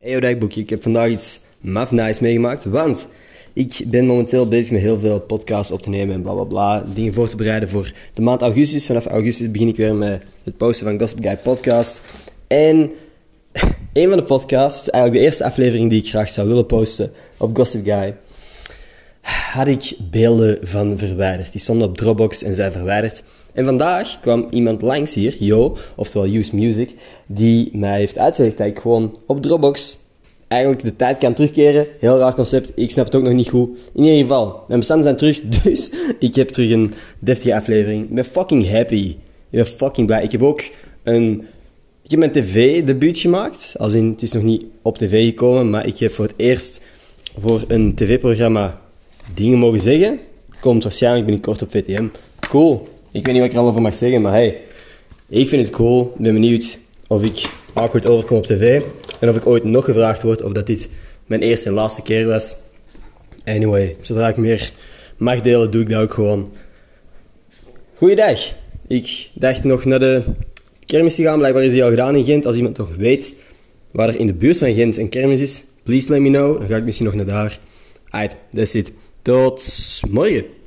Hey Dagboekje, ik heb vandaag iets maf nice meegemaakt, want ik ben momenteel bezig met heel veel podcasts op te nemen en bla bla bla, dingen voor te bereiden voor de maand augustus. Vanaf augustus begin ik weer met het posten van Gossip Guy podcast. En een van de podcasts, eigenlijk de eerste aflevering die ik graag zou willen posten op Gossip Guy, had ik beelden van verwijderd. Die stonden op Dropbox en zijn verwijderd. En vandaag kwam iemand langs hier, Jo, oftewel Use Music, die mij heeft uitgelegd dat ik gewoon op Dropbox eigenlijk de tijd kan terugkeren. Heel raar concept, ik snap het ook nog niet goed. In ieder geval, mijn bestanden zijn terug, dus ik heb terug een deftige aflevering. Ik ben fucking happy. Ik ben fucking blij. Ik heb ook een... Ik heb mijn tv-debuut gemaakt. Als in, het is nog niet op tv gekomen, maar ik heb voor het eerst voor een tv-programma dingen mogen zeggen. Komt waarschijnlijk binnenkort op VTM. Cool. Ik weet niet wat ik er al over mag zeggen, maar hey, ik vind het cool. Ik ben benieuwd of ik awkward overkom op tv. En of ik ooit nog gevraagd word of dat dit mijn eerste en laatste keer was. Anyway, zodra ik meer mag delen, doe ik dat ook gewoon. Goeiedag. Ik dacht nog naar de kermis te gaan. Blijkbaar is die al gedaan in Gent. Als iemand nog weet waar er in de buurt van Gent een kermis is, please let me know. Dan ga ik misschien nog naar daar. Alright, that's it. Tot morgen.